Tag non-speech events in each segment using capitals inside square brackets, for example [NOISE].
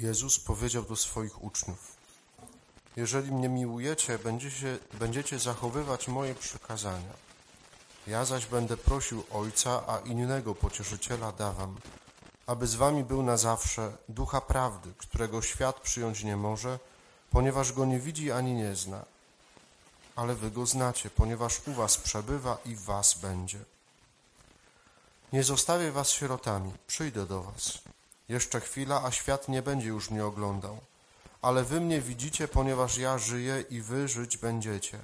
Jezus powiedział do swoich uczniów: Jeżeli mnie miłujecie, będziecie, będziecie zachowywać moje przykazania. Ja zaś będę prosił Ojca, a innego pocieszyciela dawam, aby z wami był na zawsze ducha prawdy, którego świat przyjąć nie może, ponieważ go nie widzi ani nie zna. Ale wy go znacie, ponieważ u was przebywa i w was będzie. Nie zostawię was sierotami, przyjdę do was. Jeszcze chwila, a świat nie będzie już mnie oglądał. Ale wy mnie widzicie, ponieważ ja żyję i wy żyć będziecie.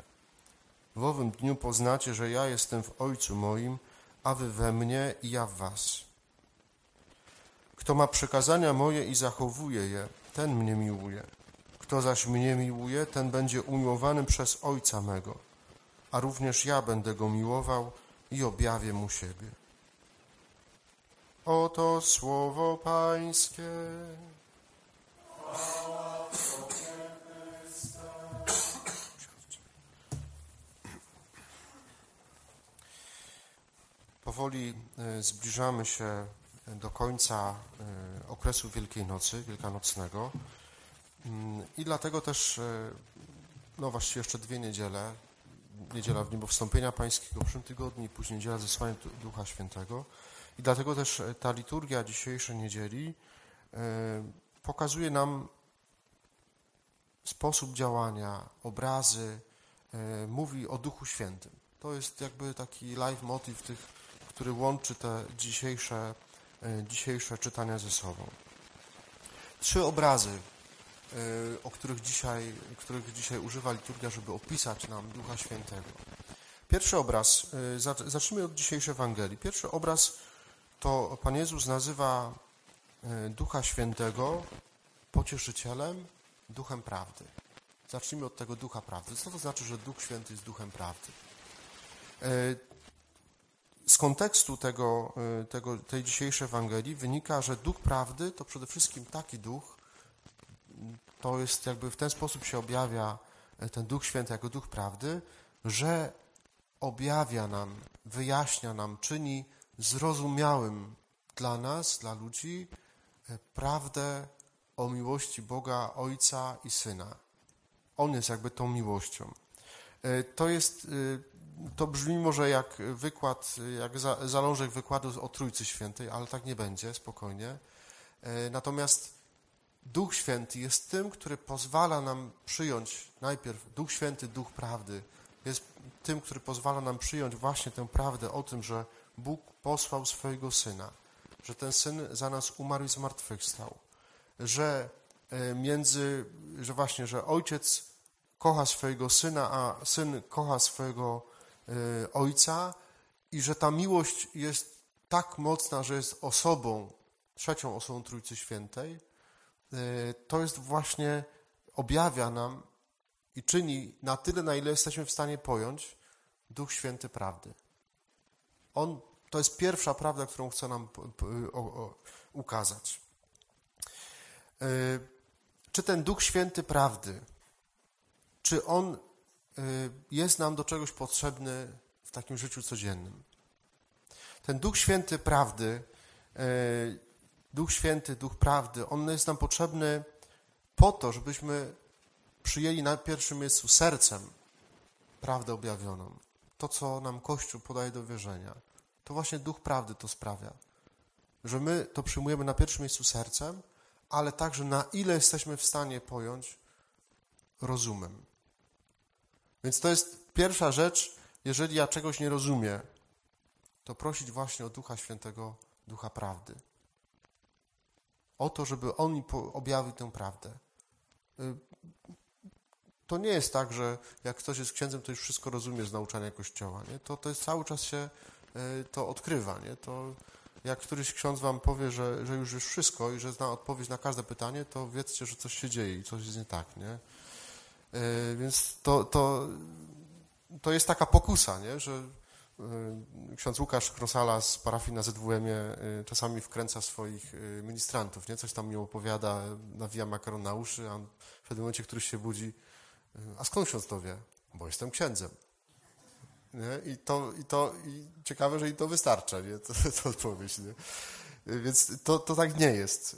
W owym dniu poznacie, że ja jestem w Ojcu moim, a wy we mnie i ja w was. Kto ma przykazania moje i zachowuje je, ten mnie miłuje. Kto zaś mnie miłuje, ten będzie umiłowany przez Ojca mego, a również ja będę go miłował i objawię mu siebie. Oto słowo Pańskie. Powoli e, zbliżamy się do końca e, okresu Wielkiej Nocy, Wielkanocnego. Mm, I dlatego też, e, no właściwie jeszcze dwie niedziele, niedziela w dniu wstąpienia Pańskiego w przyszłym tygodniu i później niedziela zesłania Ducha Świętego. I dlatego też ta liturgia dzisiejszej niedzieli pokazuje nam sposób działania, obrazy, mówi o Duchu Świętym. To jest jakby taki live motyw tych który łączy te dzisiejsze, e, dzisiejsze czytania ze sobą. Trzy obrazy, e, o których dzisiaj, których dzisiaj używa liturgia, żeby opisać nam Ducha Świętego. Pierwszy obraz, e, zacznijmy od dzisiejszej Ewangelii. Pierwszy obraz to Pan Jezus nazywa Ducha Świętego pocieszycielem, duchem prawdy. Zacznijmy od tego ducha prawdy. Co to znaczy, że Duch Święty jest duchem prawdy? z kontekstu tego, y, tego, tej dzisiejszej Ewangelii wynika, że duch prawdy to przede wszystkim taki duch, to jest jakby w ten sposób się objawia ten Duch Święty jako duch prawdy, że objawia nam, wyjaśnia nam, czyni zrozumiałym dla nas, dla ludzi, y, prawdę o miłości Boga Ojca i Syna. On jest jakby tą miłością. To jest to brzmi może jak wykład, jak zalążek wykładu o Trójcy Świętej, ale tak nie będzie, spokojnie. E, natomiast Duch Święty jest tym, który pozwala nam przyjąć najpierw Duch Święty, Duch Prawdy. Jest tym, który pozwala nam przyjąć właśnie tę prawdę o tym, że Bóg posłał swojego Syna, że ten Syn za nas umarł i zmartwychwstał, że e, między, że właśnie, że Ojciec kocha swojego Syna, a Syn kocha swojego Y, Ojca i że ta miłość jest tak mocna, że jest osobą, trzecią osobą Trójcy Świętej, y, to jest właśnie, objawia nam i czyni na tyle, na ile jesteśmy w stanie pojąć Duch Święty prawdy. On, to jest pierwsza prawda, którą chce nam ukazać. Y, czy ten Duch Święty prawdy, czy on Y, jest nam do czegoś potrzebny w takim życiu codziennym. Ten Duch Święty prawdy, y, Duch Święty, Duch prawdy, on jest nam potrzebny po to, żebyśmy przyjęli na pierwszym miejscu sercem prawdę objawioną. To, co nam Kościół podaje do wierzenia. To właśnie Duch prawdy to sprawia. Że my to przyjmujemy na pierwszym miejscu sercem, ale także na ile jesteśmy w stanie pojąć rozumem. Więc to jest pierwsza rzecz, jeżeli ja czegoś nie rozumiem, to prosić właśnie o Ducha Świętego, Ducha Prawdy. O to, żeby On mi objawił tę prawdę. To nie jest tak, że jak ktoś jest księdzem, to już wszystko rozumie z nauczania Kościoła. Nie? To, to jest cały czas się y, to odkrywa. Nie? To jak któryś ksiądz wam powie, że, że już jest wszystko i że zna odpowiedź na każde pytanie, to wiedzcie, że coś się dzieje i coś jest nie tak. Nie? E, więc to, to, to jest taka pokusa, nie? że e, ksiądz Łukasz Krosala z parafii na ZWM-ie e, czasami wkręca swoich ministrantów, nie? coś tam mi opowiada, nawija makaron na uszy, a w pewnym momencie któryś się budzi, a skąd ksiądz to wie? Bo jestem księdzem. Nie? I, to, i, to, I ciekawe, że i to wystarcza, nie? [LAUGHS] To, to odpowiedź. Nie? Więc to, to tak nie jest.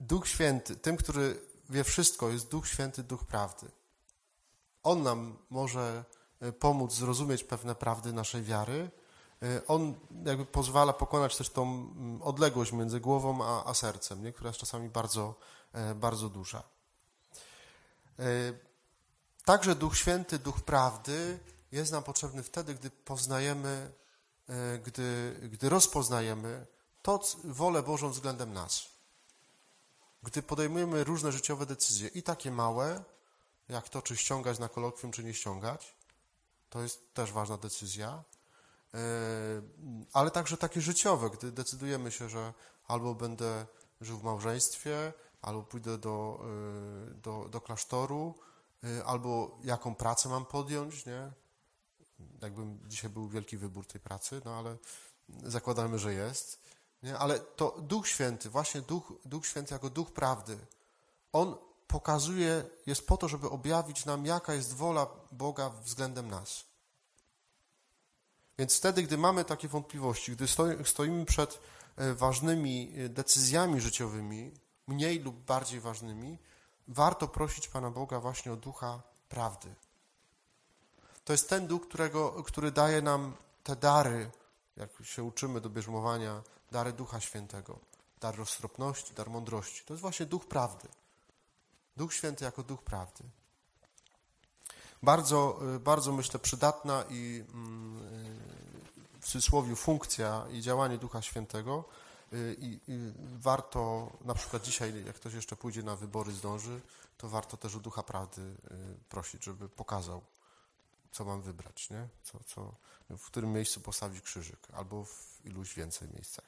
Duch Święty, tym, który wie wszystko, jest Duch Święty, Duch Prawdy. On nam może e, pomóc zrozumieć pewne prawdy naszej wiary. E, on jakby pozwala pokonać też tą mm, odległość między głową a, a sercem, nie? która jest czasami bardzo, e, bardzo duża. Także Duch Święty, Duch Prawdy jest nam potrzebny wtedy, gdy poznajemy, gdy, gdy rozpoznajemy to wolę Bożą względem nas. Gdy podejmujemy różne życiowe decyzje, i takie małe, jak to, czy ściągać na kolokwium, czy nie ściągać, to jest też ważna decyzja, e, ale także takie życiowe, gdy decydujemy się, że albo będę żył w małżeństwie, albo pójdę do, e, do, do klasztoru, e, albo jaką pracę mam podjąć, nie? Jakbym dzisiaj był wielki wybór tej pracy, no ale zakładamy, że jest. Nie? Ale to Duch Święty, właśnie Duch, Duch Święty jako Duch Prawdy, On pokazuje, jest po to, żeby objawić nam, jaka jest wola Boga względem nas. Więc wtedy, gdy mamy takie wątpliwości, gdy stoimy przed e, ważnymi e, decyzjami życiowymi, mniej lub bardziej ważnymi, warto prosić Pana Boga właśnie o ducha prawdy. To jest ten duch, którego, który daje nam te dary, jak się uczymy do bierzmowania, dary Ducha Świętego, dar roztropności, dar mądrości. To jest właśnie duch prawdy. Duch Święty jako duch prawdy. Bardzo, y, bardzo myślę przydatna i mm, y, w cudzysłowie funkcja i działanie Ducha Świętego i, i warto, na przykład dzisiaj, jak ktoś jeszcze pójdzie na wybory, zdąży, to warto też o Ducha Prawdy prosić, żeby pokazał, co mam wybrać, nie? Co, co, w którym miejscu postawić krzyżyk, albo w iluś więcej miejscach.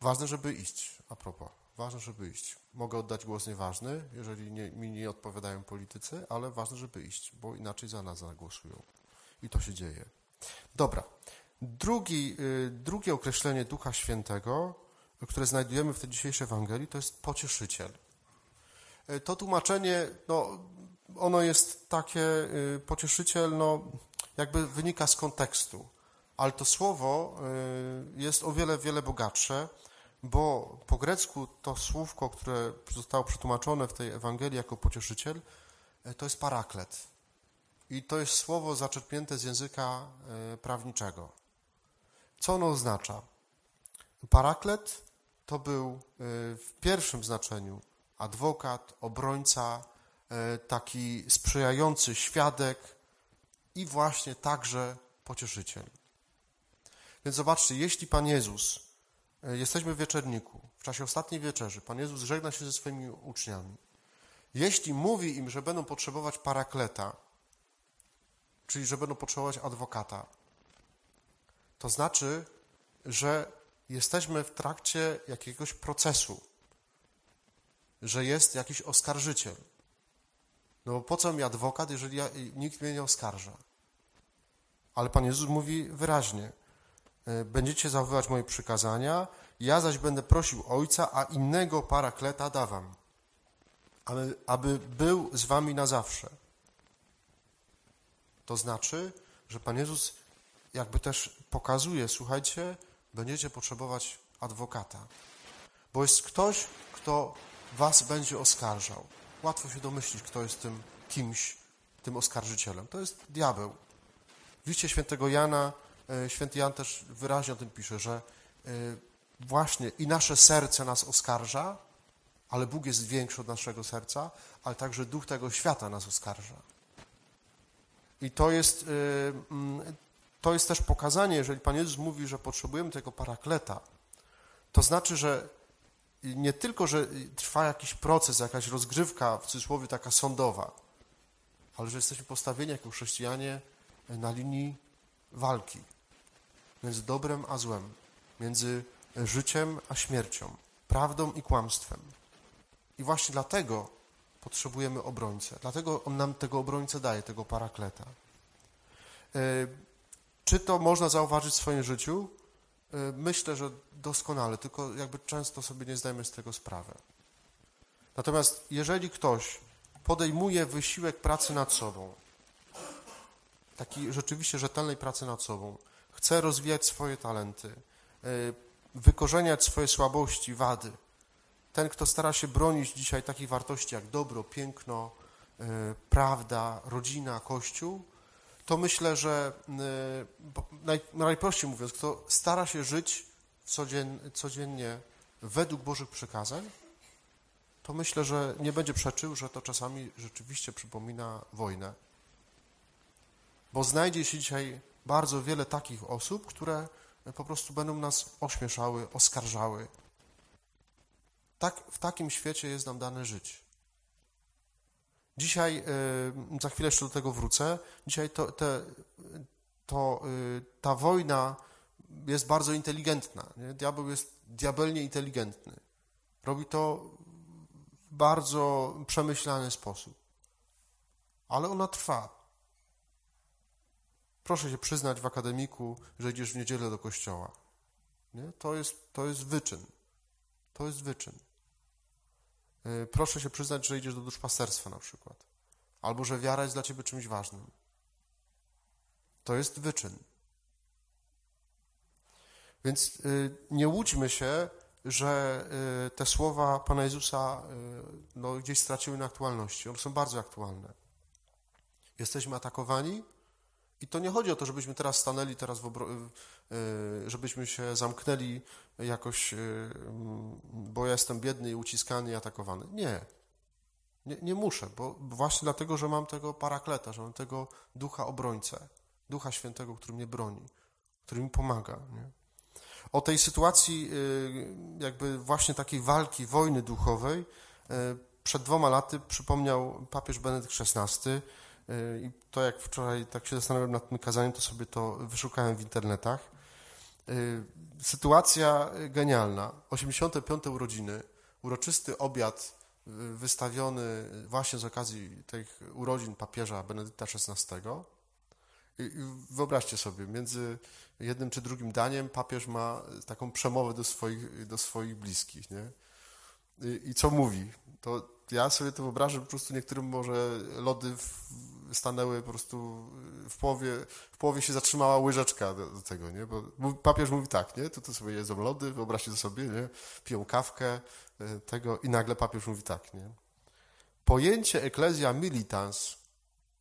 Ważne, żeby iść, a propos. Ważne, żeby iść. Mogę oddać głos nieważny, jeżeli nie, mi nie odpowiadają politycy, ale ważne, żeby iść, bo inaczej za nas zagłosują. I to się dzieje. Dobra. Drugi, y, drugie określenie Ducha Świętego, które znajdujemy w tej dzisiejszej Ewangelii, to jest pocieszyciel. Y, to tłumaczenie, no, ono jest takie, y, pocieszyciel, no, jakby wynika z kontekstu. Ale to słowo jest o wiele, wiele bogatsze bo po grecku to słówko, które zostało przetłumaczone w tej Ewangelii jako pocieszyciel, to jest paraklet. I to jest słowo zaczerpnięte z języka e, prawniczego. Co ono oznacza? Paraklet to był e, w pierwszym znaczeniu adwokat, obrońca, taki sprzyjający świadek i właśnie także pocieszyciel. Więc zobaczcie, jeśli Pan Jezus E, jesteśmy w wieczerniku, w czasie ostatniej wieczerzy. Pan Jezus żegna się ze swoimi uczniami. Jeśli mówi im, że będą potrzebować parakleta, czyli że będą potrzebować adwokata, to znaczy, że jesteśmy w trakcie jakiegoś procesu, że jest jakiś oskarżyciel. No bo po co mi adwokat, jeżeli ja, nikt mnie nie oskarża? Ale Pan Jezus mówi wyraźnie, E, będziecie zachowywać moje przykazania, ja zaś będę prosił Ojca, a innego parakleta dawam, aby, aby był z wami na zawsze. To znaczy, że Pan Jezus jakby też pokazuje, słuchajcie, będziecie potrzebować adwokata, bo jest ktoś, kto was będzie oskarżał. Łatwo się domyślić, kto jest tym kimś, tym oskarżycielem. To jest diabeł. W liście świętego Jana E, święty Jan też wyraźnie o tym pisze, że e, właśnie i nasze serce nas oskarża, ale Bóg jest większy od naszego serca, ale także duch tego świata nas oskarża. I to jest, e, mm, to jest też pokazanie, jeżeli Pan Jezus mówi, że potrzebujemy tego parakleta, to znaczy, że nie tylko, że trwa jakiś proces, jakaś rozgrywka, w cudzysłowie taka sądowa, ale że jesteśmy postawieni jako chrześcijanie na linii walki między dobrem a złem, między życiem a śmiercią, prawdą i kłamstwem. I właśnie dlatego potrzebujemy obrońcę. Dlatego on nam tego obrońcę daje, tego parakleta. E, czy to można zauważyć w swoim życiu? E, myślę, że doskonale, tylko jakby często sobie nie zdajemy z tego sprawy. Natomiast jeżeli ktoś podejmuje wysiłek pracy nad sobą, takiej rzeczywiście rzetelnej pracy nad sobą, chce rozwijać swoje talenty, wykorzeniać swoje słabości, wady. Ten, kto stara się bronić dzisiaj takich wartości jak dobro, piękno, prawda, rodzina, kościół, to myślę, że naj, najprościej mówiąc, kto stara się żyć codziennie według Bożych przykazań, to myślę, że nie będzie przeczył, że to czasami rzeczywiście przypomina wojnę. Bo znajdzie się dzisiaj bardzo wiele takich osób, które po prostu będą nas ośmieszały, oskarżały. Tak, w takim świecie jest nam dane żyć. Dzisiaj, y, za chwilę jeszcze do tego wrócę, dzisiaj to, te, to, y, ta wojna jest bardzo inteligentna. Nie? Diabeł jest diabelnie inteligentny. Robi to w bardzo przemyślany sposób. Ale ona trwa. Proszę się przyznać w akademiku, że idziesz w niedzielę do kościoła. Nie? To, jest, to jest wyczyn. To jest wyczyn. Y, proszę się przyznać, że idziesz do duszpasterstwa na przykład. Albo że wiara jest dla ciebie czymś ważnym. To jest wyczyn. Więc y, nie łudźmy się, że y, te słowa Pana Jezusa no, gdzieś straciły na aktualności. One są bardzo aktualne. Jesteśmy atakowani i to nie chodzi o to, żebyśmy teraz stanęli, teraz żebyśmy się zamknęli jakoś, bo ja jestem biedny i uciskany i atakowany. Nie. Nie, nie muszę, bo właśnie dlatego, że mam tego parakleta, że mam tego ducha obrońcę, ducha świętego, który mnie broni, który mi pomaga. Nie? O tej sytuacji, y, jakby właśnie takiej walki, wojny duchowej, y, przed dwoma laty przypomniał papież Benedykt XVI. Y, I to, jak wczoraj tak się zastanawiałem nad tym kazaniem, to sobie to wyszukałem w internetach. Sytuacja genialna. 85. urodziny, uroczysty obiad wystawiony właśnie z okazji tych urodzin papieża Benedykta XVI. I wyobraźcie sobie, między jednym czy drugim daniem papież ma taką przemowę do swoich, do swoich bliskich, nie? I, I, co mówi? To ja sobie to wyobrażam, po prostu niektórym może lody w, stanęły po prostu w połowie, w połowie się zatrzymała łyżeczka do, do tego, nie? Bo papież mówi tak, nie? To, to sobie jedzą lody, wyobraźcie sobie, nie? Piją kawkę, e, tego i nagle papież mówi tak, nie? Pojęcie ecclesia militans,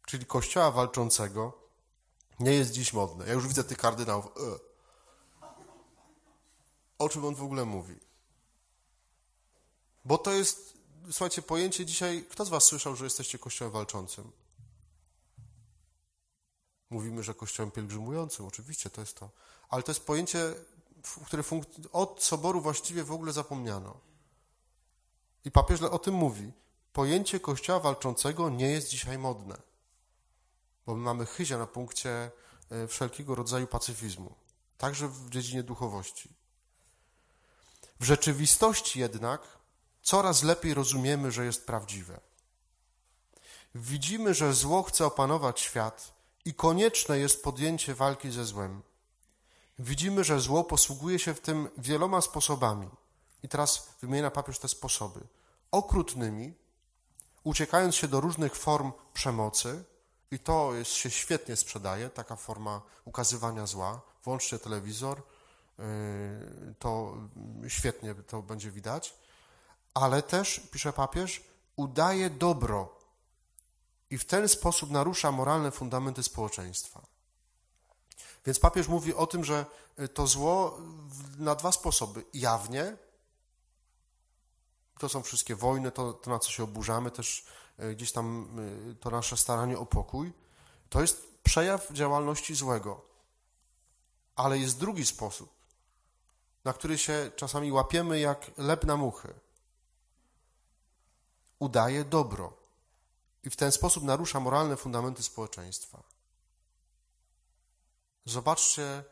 czyli kościoła walczącego, nie jest dziś modne. Ja już widzę tych kardynałów. E. O czym on w ogóle mówi? Bo to jest, słuchajcie, pojęcie dzisiaj. Kto z Was słyszał, że jesteście kościołem walczącym? Mówimy, że kościołem pielgrzymującym, oczywiście to jest to. Ale to jest pojęcie, które od soboru właściwie w ogóle zapomniano. I papież o tym mówi. Pojęcie kościoła walczącego nie jest dzisiaj modne bo my mamy chyzia na punkcie e, wszelkiego rodzaju pacyfizmu, także w dziedzinie duchowości. W rzeczywistości jednak coraz lepiej rozumiemy, że jest prawdziwe. Widzimy, że zło chce opanować świat i konieczne jest podjęcie walki ze złem. Widzimy, że zło posługuje się w tym wieloma sposobami. I teraz wymienia papież te sposoby. Okrutnymi, uciekając się do różnych form przemocy, i to jest, się świetnie sprzedaje, taka forma ukazywania zła. Włączcie telewizor, yy, to świetnie to będzie widać. Ale też, pisze papież, udaje dobro i w ten sposób narusza moralne fundamenty społeczeństwa. Więc papież mówi o tym, że to zło na dwa sposoby. Jawnie, to są wszystkie wojny, to, to na co się oburzamy, też E, gdzieś tam e, to nasze staranie o pokój, to jest przejaw działalności złego. Ale jest drugi sposób, na który się czasami łapiemy jak lep na muchy. Udaje dobro i w ten sposób narusza moralne fundamenty społeczeństwa. Zobaczcie, e,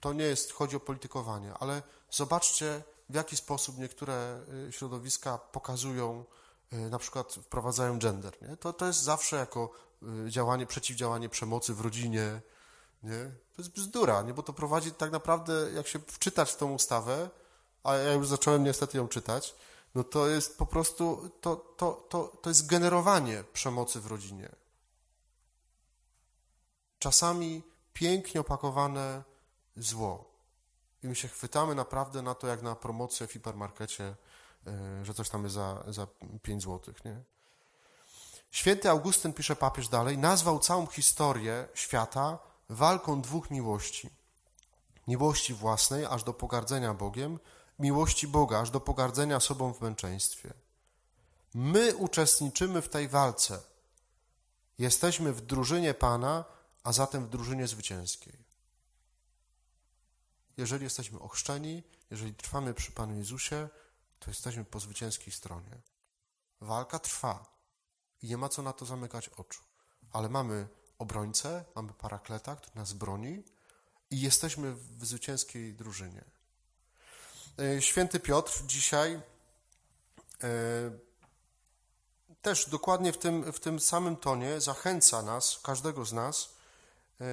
to nie jest, chodzi o politykowanie, ale zobaczcie, w jaki sposób niektóre środowiska pokazują Y, na przykład wprowadzają gender. Nie? To, to jest zawsze jako y, działanie, przeciwdziałanie przemocy w rodzinie. Nie? To jest bzdura, nie? bo to prowadzi tak naprawdę, jak się wczytać w tą ustawę, a ja już zacząłem niestety ją czytać, no to jest po prostu, to, to, to, to jest generowanie przemocy w rodzinie. Czasami pięknie opakowane zło. I my się chwytamy naprawdę na to, jak na promocję w hipermarkecie, e, że coś tam jest za, za 5 złotych, nie? Święty Augustyn, pisze papież dalej, nazwał całą historię świata walką dwóch miłości. Miłości własnej, aż do pogardzenia Bogiem, miłości Boga, aż do pogardzenia sobą w męczeństwie. My uczestniczymy w tej walce. Jesteśmy w drużynie Pana, a zatem w drużynie zwycięskiej. Jeżeli jesteśmy ochrzczeni, jeżeli trwamy przy Panu Jezusie, to jesteśmy po zwycięskiej stronie. Walka trwa i nie ma co na to zamykać oczu. Ale mamy obrońcę, mamy parakleta, który nas broni i jesteśmy w zwycięskiej drużynie. E, święty Piotr dzisiaj e, też dokładnie w tym, w tym samym tonie zachęca nas, każdego z nas, e,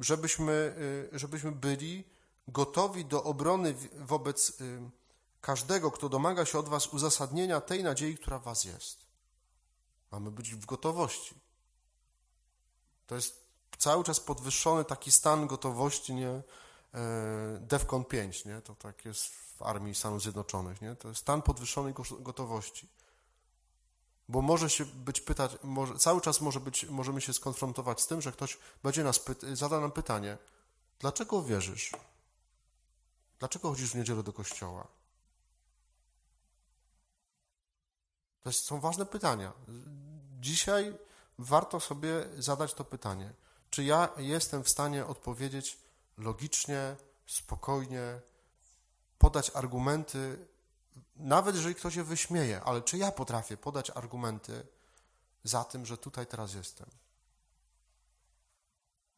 żebyśmy, żebyśmy byli gotowi do obrony wobec każdego, kto domaga się od Was uzasadnienia tej nadziei, która w Was jest. Mamy być w gotowości. To jest cały czas podwyższony taki stan gotowości, nie? DEFCON 5, nie? To tak jest w Armii Stanów Zjednoczonych, nie? To jest stan podwyższonej gotowości. Bo może się być pytać, może, cały czas może być, możemy się skonfrontować z tym, że ktoś będzie nas pyta, zada nam pytanie, dlaczego wierzysz? Dlaczego chodzisz w niedzielę do kościoła? To są ważne pytania. Dzisiaj warto sobie zadać to pytanie. Czy ja jestem w stanie odpowiedzieć logicznie, spokojnie, podać argumenty, nawet jeżeli ktoś się wyśmieje, ale czy ja potrafię podać argumenty za tym, że tutaj teraz jestem?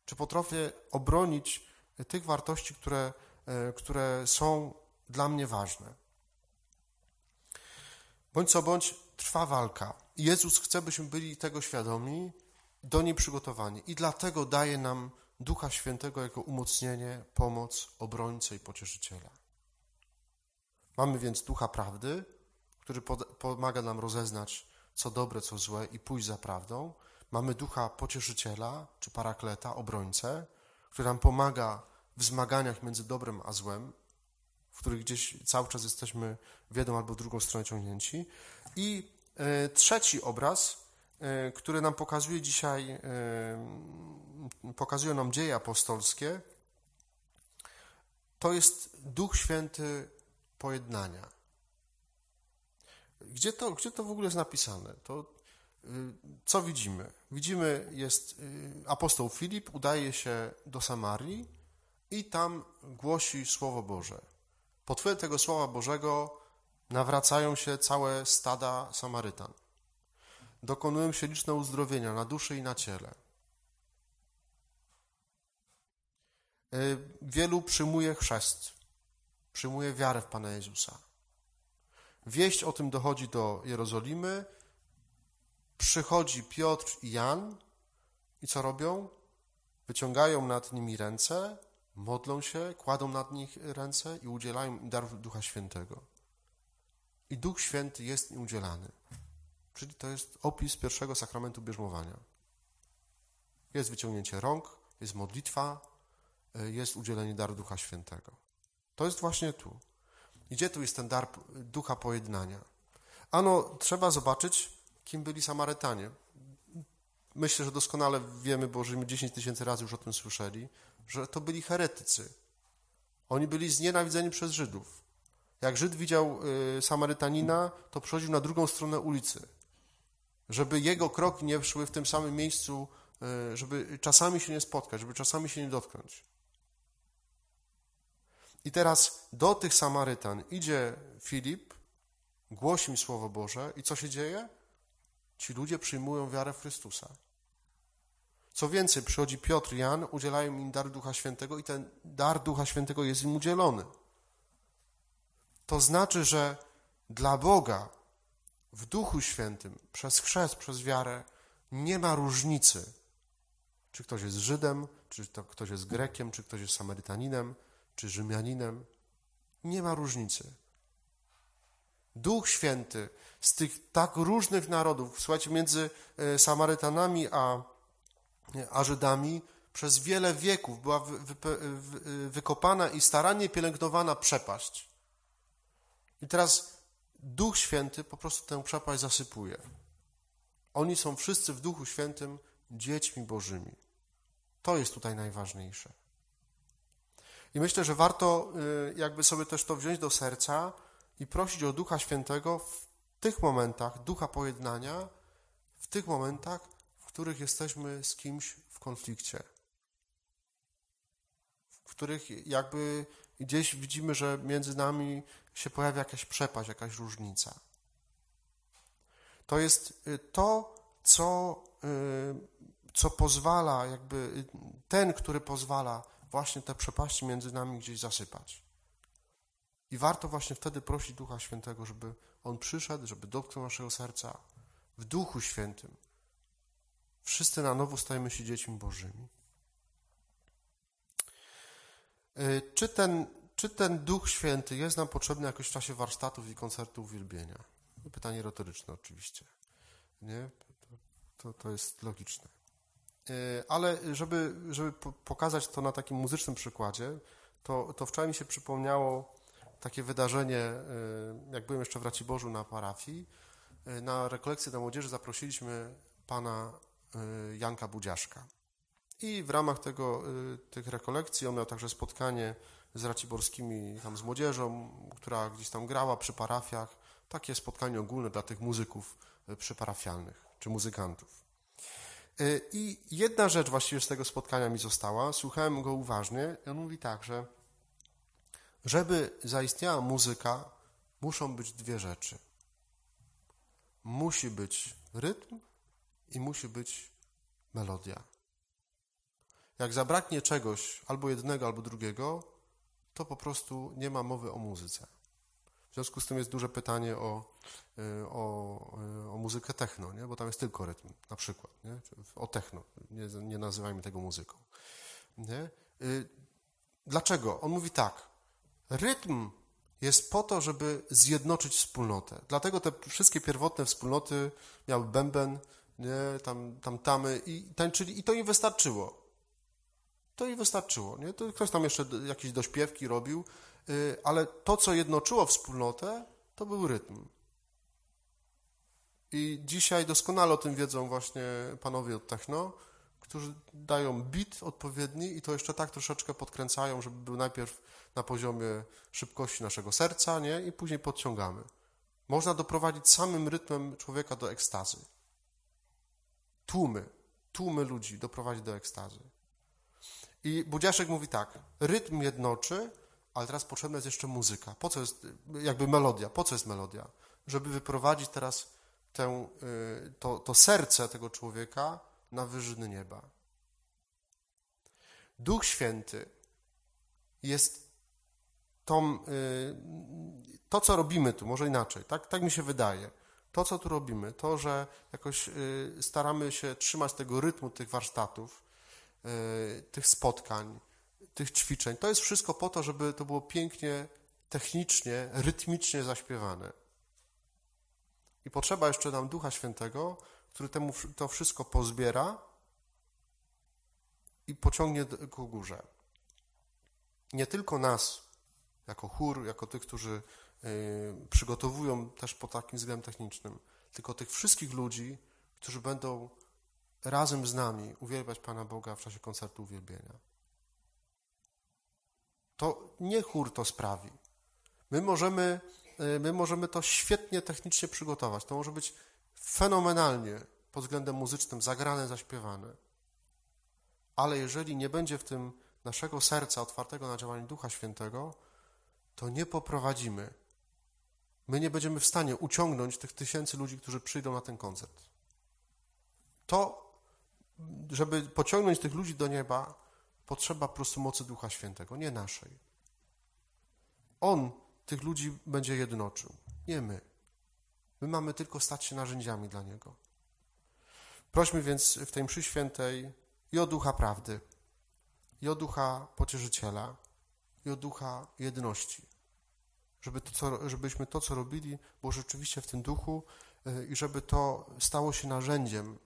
Czy potrafię obronić tych wartości, które, e, które są dla mnie ważne? Bądź co bądź, trwa walka. Jezus chce, byśmy byli tego świadomi, do niej przygotowani. I dlatego daje nam Ducha Świętego jako umocnienie, pomoc, obrońcę i pocieszyciela. Mamy więc Ducha Prawdy, który pomaga nam rozeznać, co dobre, co złe i pójść za prawdą. Mamy Ducha Pocieszyciela, czy Parakleta, obrońcę, który nam pomaga w zmaganiach między dobrem a złem, w których gdzieś cały czas jesteśmy w jedną albo drugą stronę ciągnięci. I e, trzeci obraz, e, który nam pokazuje dzisiaj, e, pokazują nam dzieje apostolskie, to jest Duch Święty pojednania. Gdzie to, gdzie to w ogóle jest napisane? To, co widzimy? Widzimy, jest apostoł Filip, udaje się do Samarii i tam głosi Słowo Boże. Pod wpływem tego Słowa Bożego nawracają się całe stada Samarytan. Dokonują się liczne uzdrowienia na duszy i na ciele. E, wielu przyjmuje chrzest, przyjmuje wiarę w Pana Jezusa. Wieść o tym dochodzi do Jerozolimy. Przychodzi Piotr i Jan i co robią? Wyciągają nad nimi ręce, modlą się, kładą nad nich ręce i udzielają im darów Ducha Świętego i Duch Święty jest im udzielany. Czyli to jest opis pierwszego sakramentu bierzmowania. Jest wyciągnięcie rąk, jest modlitwa, e, jest udzielenie daru Ducha Świętego. To jest właśnie tu. Gdzie tu jest ten dar Ducha Pojednania? Ano, trzeba zobaczyć, kim byli Samarytanie. Myślę, że doskonale wiemy, bo żeśmy 10 tysięcy razy już o tym słyszeli, że to byli heretycy. Oni byli znienawidzeni przez Żydów. Jak Żyd widział y, Samarytanina, to przechodził na drugą stronę ulicy, żeby jego kroki nie szły w tym samym miejscu, y, żeby czasami się nie spotkać, żeby czasami się nie dotknąć. I teraz do tych Samarytan idzie Filip, głosi im Słowo Boże i co się dzieje? Ci ludzie przyjmują wiarę w Chrystusa. Co więcej, przychodzi Piotr, Jan, udzielają im dar Ducha Świętego i ten dar Ducha Świętego jest im udzielony. To znaczy, że dla Boga w Duchu Świętym, przez chrzest, przez wiarę, nie ma różnicy, czy ktoś jest Żydem, czy to ktoś jest Grekiem, czy ktoś jest Samarytaninem, czy Rzymianinem. Nie ma różnicy. Duch Święty z tych tak różnych narodów, słuchajcie, między e, Samarytanami a, a Żydami przez wiele wieków była wy, wy, wykopana i starannie pielęgnowana przepaść. I teraz Duch Święty po prostu tę przepaść zasypuje. Oni są wszyscy w Duchu Świętym dziećmi Bożymi. To jest tutaj najważniejsze. I myślę, że warto y, jakby sobie też to wziąć do serca i prosić o Ducha Świętego w tych momentach, ducha pojednania, w tych momentach, w których jesteśmy z kimś w konflikcie. W których jakby gdzieś widzimy, że między nami się pojawia jakaś przepaść, jakaś różnica. To jest y, to, co, y, co pozwala, jakby ten, który pozwala właśnie te przepaści między nami gdzieś zasypać. I warto właśnie wtedy prosić Ducha Świętego, żeby On przyszedł, żeby dotknął naszego serca w Duchu Świętym. Wszyscy na nowo stajemy się dziećmi Bożymi. Y, czy ten, czy ten Duch Święty jest nam potrzebny jakoś w czasie warsztatów i koncertów uwielbienia? Pytanie retoryczne oczywiście. Nie? To, to jest logiczne. E, ale żeby, żeby pokazać to na takim muzycznym przykładzie, to, to wczoraj mi się przypomniało takie wydarzenie, e, jak byłem jeszcze w Raciborzu na parafii. E, na rekolekcję dla młodzieży zaprosiliśmy pana Janka Budziaszka. I w ramach tego, tych rekolekcji on miał także spotkanie z raciborskimi, tam z młodzieżą, która gdzieś tam grała przy parafiach. Takie spotkanie ogólne dla tych muzyków przyparafialnych czy muzykantów. Y, I jedna rzecz właściwie z tego spotkania mi została, słuchałem go uważnie, i on mówi tak, że żeby zaistniała muzyka, muszą być dwie rzeczy. Musi być rytm i musi być melodia. Jak zabraknie czegoś, albo jednego, albo drugiego, to po prostu nie ma mowy o muzyce. W związku z tym jest duże pytanie o, y, o, y, o muzykę techno, nie? bo tam jest tylko rytm, na przykład. Nie? O techno, nie, nie nazywajmy tego muzyką. Nie? Y, dlaczego? On mówi tak. Rytm jest po to, żeby zjednoczyć wspólnotę. Dlatego te wszystkie pierwotne wspólnoty miały bęben, nie? Tam, tam tamy i tańczyli i to im wystarczyło. To im wystarczyło. Nie? To ktoś tam jeszcze jakieś dośpiewki robił, ale to, co jednoczyło wspólnotę, to był rytm. I dzisiaj doskonale o tym wiedzą właśnie panowie od techno, którzy dają bit odpowiedni i to jeszcze tak troszeczkę podkręcają, żeby był najpierw na poziomie szybkości naszego serca, nie? I później podciągamy. Można doprowadzić samym rytmem człowieka do ekstazy. Tłumy, tłumy ludzi doprowadzić do ekstazy. I Budziaszek mówi tak, rytm jednoczy, ale teraz potrzebna jest jeszcze muzyka. Po co jest, jakby melodia? Po co jest melodia? Żeby wyprowadzić teraz tę, y, to, to serce tego człowieka na wyżyny nieba. Duch Święty jest tą, y, to, co robimy tu, może inaczej, tak, tak mi się wydaje. To, co tu robimy, to, że jakoś y, staramy się trzymać tego rytmu tych warsztatów, tych spotkań, tych ćwiczeń. To jest wszystko po to, żeby to było pięknie, technicznie, rytmicznie zaśpiewane. I potrzeba jeszcze nam Ducha Świętego, który temu to wszystko pozbiera i pociągnie ku górze. Nie tylko nas, jako chór, jako tych, którzy y, przygotowują też po takim względem technicznym, tylko tych wszystkich ludzi, którzy będą razem z nami uwielbiać Pana Boga w czasie koncertu uwielbienia to nie chór to sprawi. My możemy, e, my możemy to świetnie technicznie przygotować. To może być fenomenalnie pod względem muzycznym zagrane, zaśpiewane. Ale jeżeli nie będzie w tym naszego serca otwartego na działanie Ducha Świętego, to nie poprowadzimy. My nie będziemy w stanie uciągnąć tych tysięcy ludzi, którzy przyjdą na ten koncert. To, żeby pociągnąć tych ludzi do nieba, potrzeba po prostu mocy Ducha Świętego, nie naszej. On tych ludzi będzie jednoczył, nie my. My mamy tylko stać się narzędziami dla Niego. Prośmy więc w tej mszy świętej i o Ducha Prawdy, i o Ducha Pocieszyciela, i o Ducha Jedności. Żeby to, co, żebyśmy to, co robili, było rzeczywiście w tym duchu y, i żeby to stało się narzędziem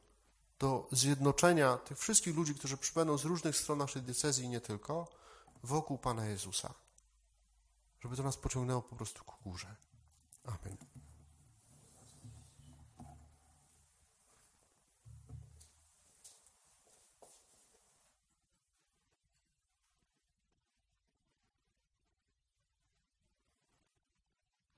do zjednoczenia tych wszystkich ludzi, którzy przybędą z różnych stron naszej decyzji i nie tylko, wokół Pana Jezusa. Żeby to nas pociągnęło po prostu ku górze. Amen.